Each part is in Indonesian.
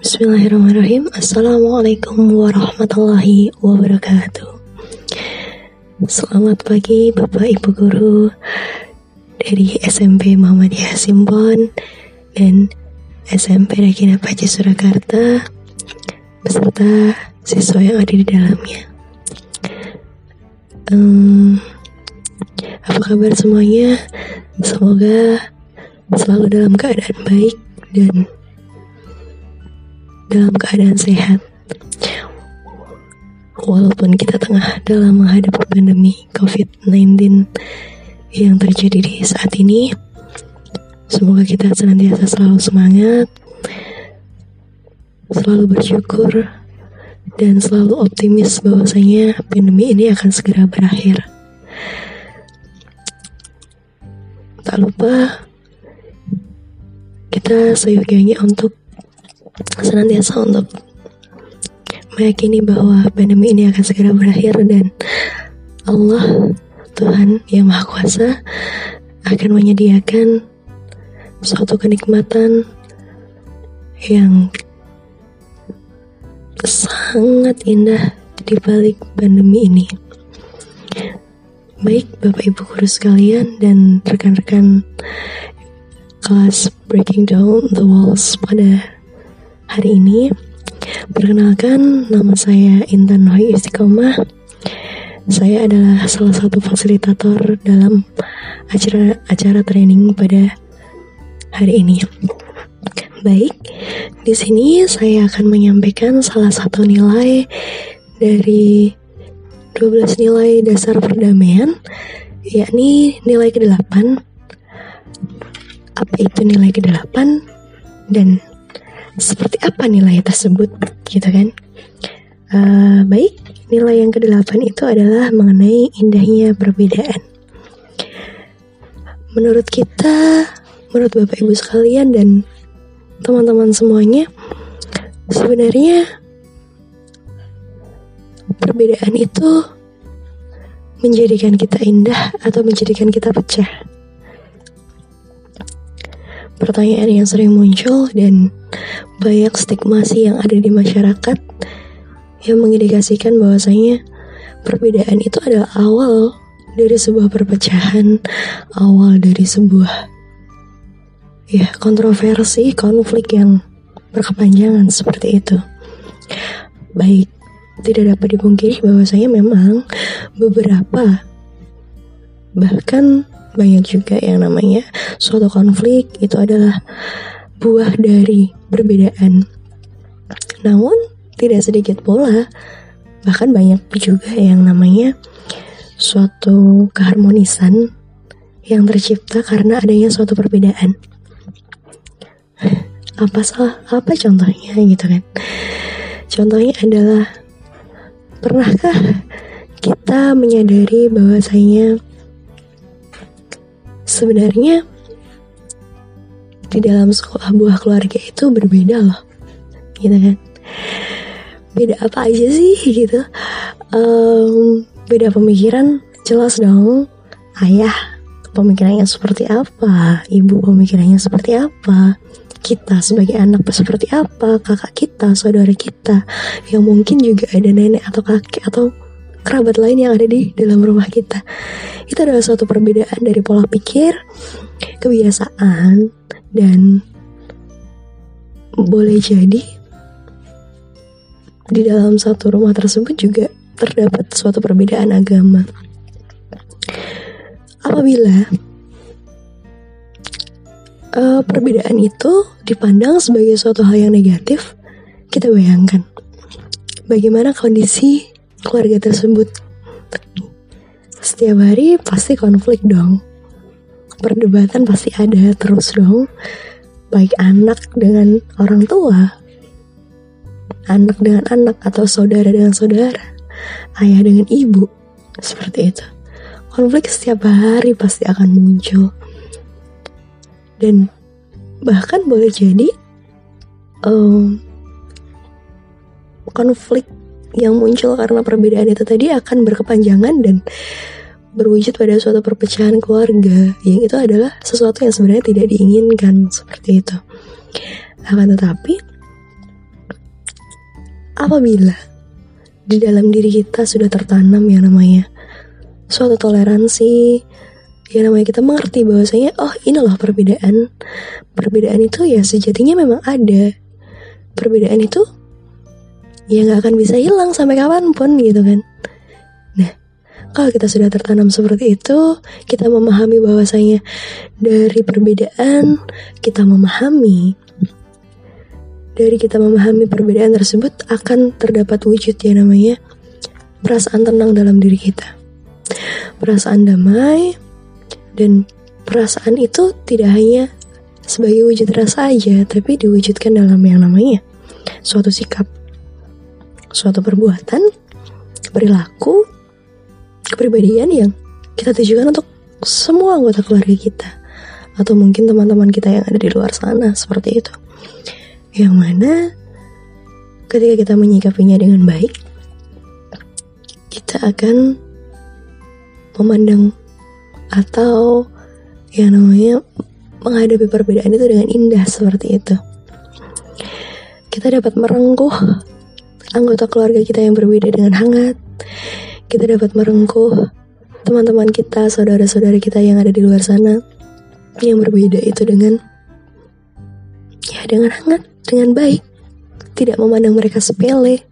Bismillahirrahmanirrahim. Assalamualaikum warahmatullahi wabarakatuh. Selamat pagi Bapak Ibu Guru Dari SMP Muhammadiyah Simbon Dan SMP Regina Paci Surakarta Beserta siswa yang ada di dalamnya. Um, Apa kabar semuanya? Semoga selalu dalam keadaan baik dan dalam keadaan sehat. Walaupun kita tengah dalam menghadapi pandemi COVID-19 yang terjadi di saat ini, semoga kita senantiasa selalu semangat, selalu bersyukur, dan selalu optimis bahwasanya pandemi ini akan segera berakhir. Tak lupa kita seyogianya untuk senantiasa untuk meyakini bahwa pandemi ini akan segera berakhir dan Allah Tuhan yang Maha Kuasa akan menyediakan suatu kenikmatan yang sangat indah di balik pandemi ini. Baik Bapak Ibu guru sekalian dan rekan-rekan kelas Breaking Down the Walls pada hari ini. Perkenalkan, nama saya Intan Nohi Istiqomah. Saya adalah salah satu fasilitator dalam acara acara training pada hari ini. Baik, di sini saya akan menyampaikan salah satu nilai dari 12 nilai dasar perdamaian, yakni nilai ke-8 apa itu nilai ke-8 dan seperti apa nilai tersebut gitu kan? Uh, baik nilai yang ke-8 itu adalah mengenai indahnya perbedaan. Menurut kita menurut Bapak Ibu sekalian dan teman-teman semuanya sebenarnya perbedaan itu menjadikan kita indah atau menjadikan kita pecah pertanyaan yang sering muncul dan banyak stigmasi yang ada di masyarakat yang mengindikasikan bahwasanya perbedaan itu adalah awal dari sebuah perpecahan, awal dari sebuah ya kontroversi, konflik yang berkepanjangan seperti itu. Baik, tidak dapat dipungkiri bahwasanya memang beberapa bahkan banyak juga yang namanya suatu konflik itu adalah buah dari perbedaan. Namun tidak sedikit pula bahkan banyak juga yang namanya suatu keharmonisan yang tercipta karena adanya suatu perbedaan. Apa salah? Apa contohnya gitu kan? Contohnya adalah pernahkah kita menyadari bahwasanya sebenarnya di dalam sekolah buah keluarga itu berbeda loh gitu kan? Beda apa aja sih gitu? Um, beda pemikiran jelas dong. Ayah pemikirannya seperti apa? Ibu pemikirannya seperti apa? Kita sebagai anak seperti apa? Kakak kita saudara kita? Yang mungkin juga ada nenek atau kakek atau kerabat lain yang ada di dalam rumah kita. Itu adalah suatu perbedaan dari pola pikir, kebiasaan, dan boleh jadi di dalam satu rumah tersebut juga terdapat suatu perbedaan agama. Apabila uh, perbedaan itu dipandang sebagai suatu hal yang negatif, kita bayangkan bagaimana kondisi keluarga tersebut. Setiap hari pasti konflik dong. Perdebatan pasti ada terus dong. Baik anak dengan orang tua, anak dengan anak atau saudara dengan saudara, ayah dengan ibu, seperti itu. Konflik setiap hari pasti akan muncul. Dan bahkan boleh jadi um, konflik yang muncul karena perbedaan itu tadi akan berkepanjangan dan berwujud pada suatu perpecahan keluarga. Yang itu adalah sesuatu yang sebenarnya tidak diinginkan seperti itu. Akan tetapi apabila di dalam diri kita sudah tertanam yang namanya suatu toleransi yang namanya kita mengerti bahwasanya oh ini loh perbedaan. Perbedaan itu ya sejatinya memang ada. Perbedaan itu ya nggak akan bisa hilang sampai kapan pun gitu kan. Nah kalau kita sudah tertanam seperti itu kita memahami bahwasanya dari perbedaan kita memahami. Dari kita memahami perbedaan tersebut akan terdapat wujud yang namanya perasaan tenang dalam diri kita. Perasaan damai dan perasaan itu tidak hanya sebagai wujud rasa aja, tapi diwujudkan dalam yang namanya suatu sikap, suatu perbuatan, perilaku, kepribadian yang kita tujukan untuk semua anggota keluarga kita atau mungkin teman-teman kita yang ada di luar sana seperti itu. Yang mana ketika kita menyikapinya dengan baik, kita akan memandang atau yang namanya menghadapi perbedaan itu dengan indah seperti itu. Kita dapat merengkuh anggota keluarga kita yang berbeda dengan hangat. Kita dapat merengkuh teman-teman kita, saudara-saudara kita yang ada di luar sana yang berbeda itu dengan ya dengan hangat, dengan baik. Tidak memandang mereka sepele.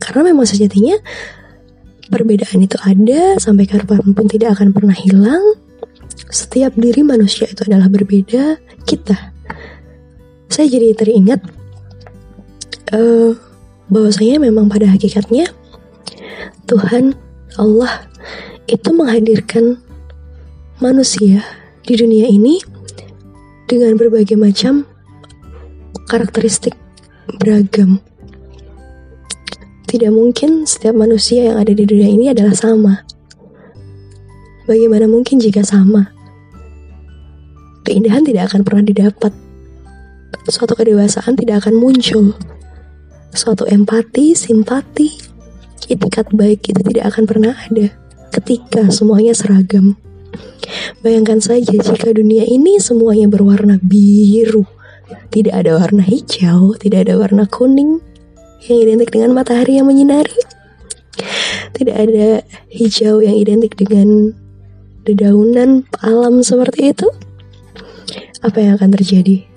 Karena memang sejatinya perbedaan itu ada sampai kapan pun tidak akan pernah hilang setiap diri manusia itu adalah berbeda kita. Saya jadi teringat uh, bahwasanya memang pada hakikatnya Tuhan Allah itu menghadirkan manusia di dunia ini dengan berbagai macam karakteristik beragam. Tidak mungkin setiap manusia yang ada di dunia ini adalah sama. Bagaimana mungkin jika sama? keindahan tidak akan pernah didapat. Suatu kedewasaan tidak akan muncul. Suatu empati, simpati, itikat baik itu tidak akan pernah ada ketika semuanya seragam. Bayangkan saja jika dunia ini semuanya berwarna biru, tidak ada warna hijau, tidak ada warna kuning yang identik dengan matahari yang menyinari. Tidak ada hijau yang identik dengan dedaunan alam seperti itu apa yang akan terjadi?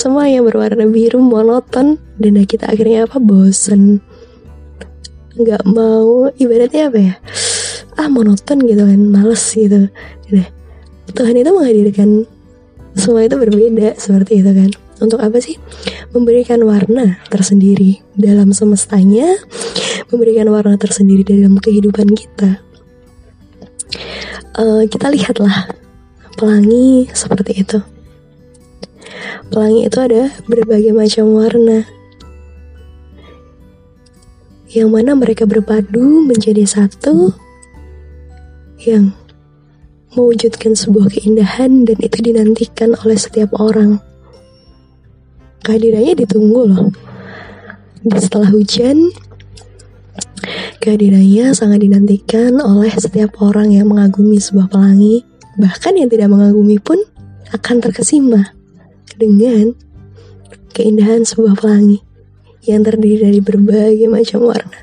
Semua yang berwarna biru monoton. Dan kita akhirnya apa? Bosen. Nggak mau. Ibaratnya apa ya? Ah monoton gitu kan. Males gitu. Nah, Tuhan itu menghadirkan semua itu berbeda seperti itu kan. Untuk apa sih? Memberikan warna tersendiri dalam semestanya. Memberikan warna tersendiri dalam kehidupan kita. Uh, kita lihatlah pelangi seperti itu. Pelangi itu ada berbagai macam warna. Yang mana mereka berpadu menjadi satu yang mewujudkan sebuah keindahan dan itu dinantikan oleh setiap orang. Kehadirannya ditunggu loh. Di setelah hujan, kehadirannya sangat dinantikan oleh setiap orang yang mengagumi sebuah pelangi Bahkan yang tidak mengagumi pun akan terkesima dengan keindahan sebuah pelangi yang terdiri dari berbagai macam warna.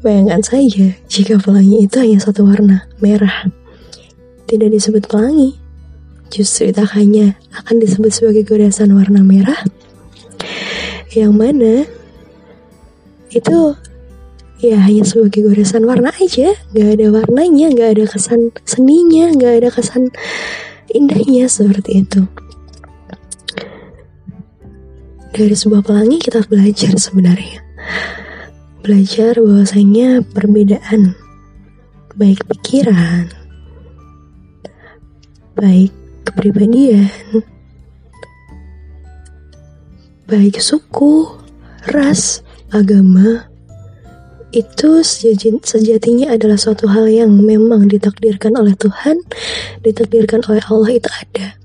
Bayangkan saja jika pelangi itu hanya satu warna, merah. Tidak disebut pelangi, justru itu hanya akan disebut sebagai goresan warna merah. Yang mana itu ya hanya sebagai goresan warna aja nggak ada warnanya nggak ada kesan seninya nggak ada kesan indahnya seperti itu dari sebuah pelangi kita belajar sebenarnya belajar bahwasanya perbedaan baik pikiran baik kepribadian baik suku ras agama itu sejatinya adalah suatu hal yang memang ditakdirkan oleh Tuhan, ditakdirkan oleh Allah itu ada.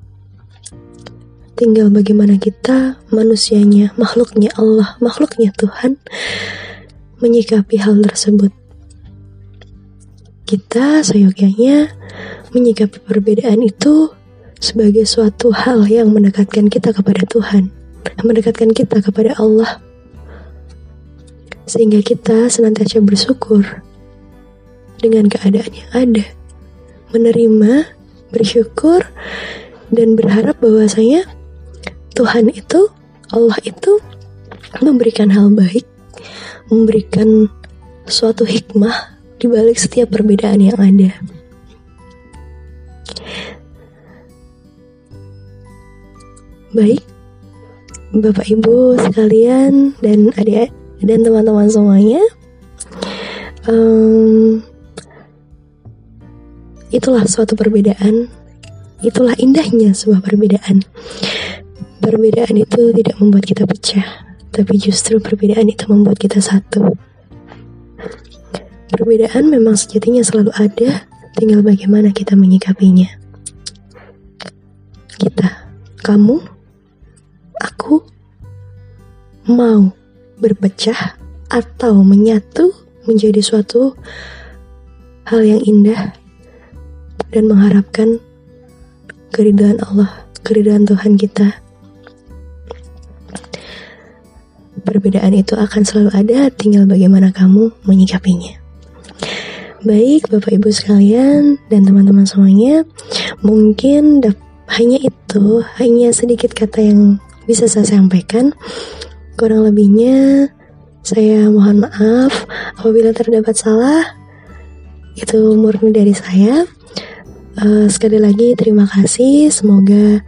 Tinggal bagaimana kita, manusianya, makhluknya Allah, makhluknya Tuhan, menyikapi hal tersebut. kita seyogyanya menyikapi perbedaan itu sebagai suatu hal yang mendekatkan kita kepada Tuhan, mendekatkan kita kepada Allah, sehingga kita senantiasa bersyukur dengan keadaan yang ada, menerima, bersyukur, dan berharap bahwasanya Tuhan itu, Allah itu memberikan hal baik, memberikan suatu hikmah di balik setiap perbedaan yang ada. Baik, Bapak Ibu sekalian dan adik dan teman-teman semuanya, um, itulah suatu perbedaan, itulah indahnya sebuah perbedaan. Perbedaan itu tidak membuat kita pecah, tapi justru perbedaan itu membuat kita satu. Perbedaan memang sejatinya selalu ada, tinggal bagaimana kita menyikapinya. Kita, kamu, aku, mau berpecah atau menyatu menjadi suatu hal yang indah dan mengharapkan keridhaan Allah, keridhaan Tuhan kita Perbedaan itu akan selalu ada, tinggal bagaimana kamu menyikapinya. Baik, Bapak Ibu sekalian dan teman-teman semuanya, mungkin hanya itu, hanya sedikit kata yang bisa saya sampaikan. Kurang lebihnya, saya mohon maaf apabila terdapat salah. Itu murni dari saya. Uh, sekali lagi, terima kasih. Semoga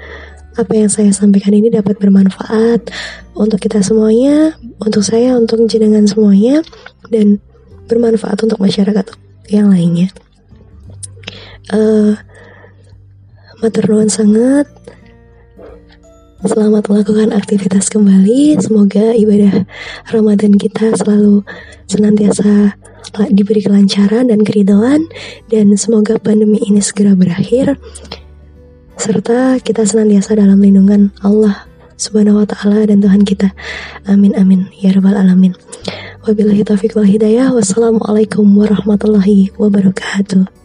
apa yang saya sampaikan ini dapat bermanfaat untuk kita semuanya, untuk saya, untuk jenengan semuanya, dan bermanfaat untuk masyarakat yang lainnya. Uh, sangat. Selamat melakukan aktivitas kembali. Semoga ibadah Ramadan kita selalu senantiasa diberi kelancaran dan keridhaan dan semoga pandemi ini segera berakhir serta kita senantiasa dalam lindungan Allah Subhanahu wa taala dan Tuhan kita. Amin amin ya rabbal alamin. Wabillahi taufiq wal hidayah. Wassalamualaikum warahmatullahi wabarakatuh.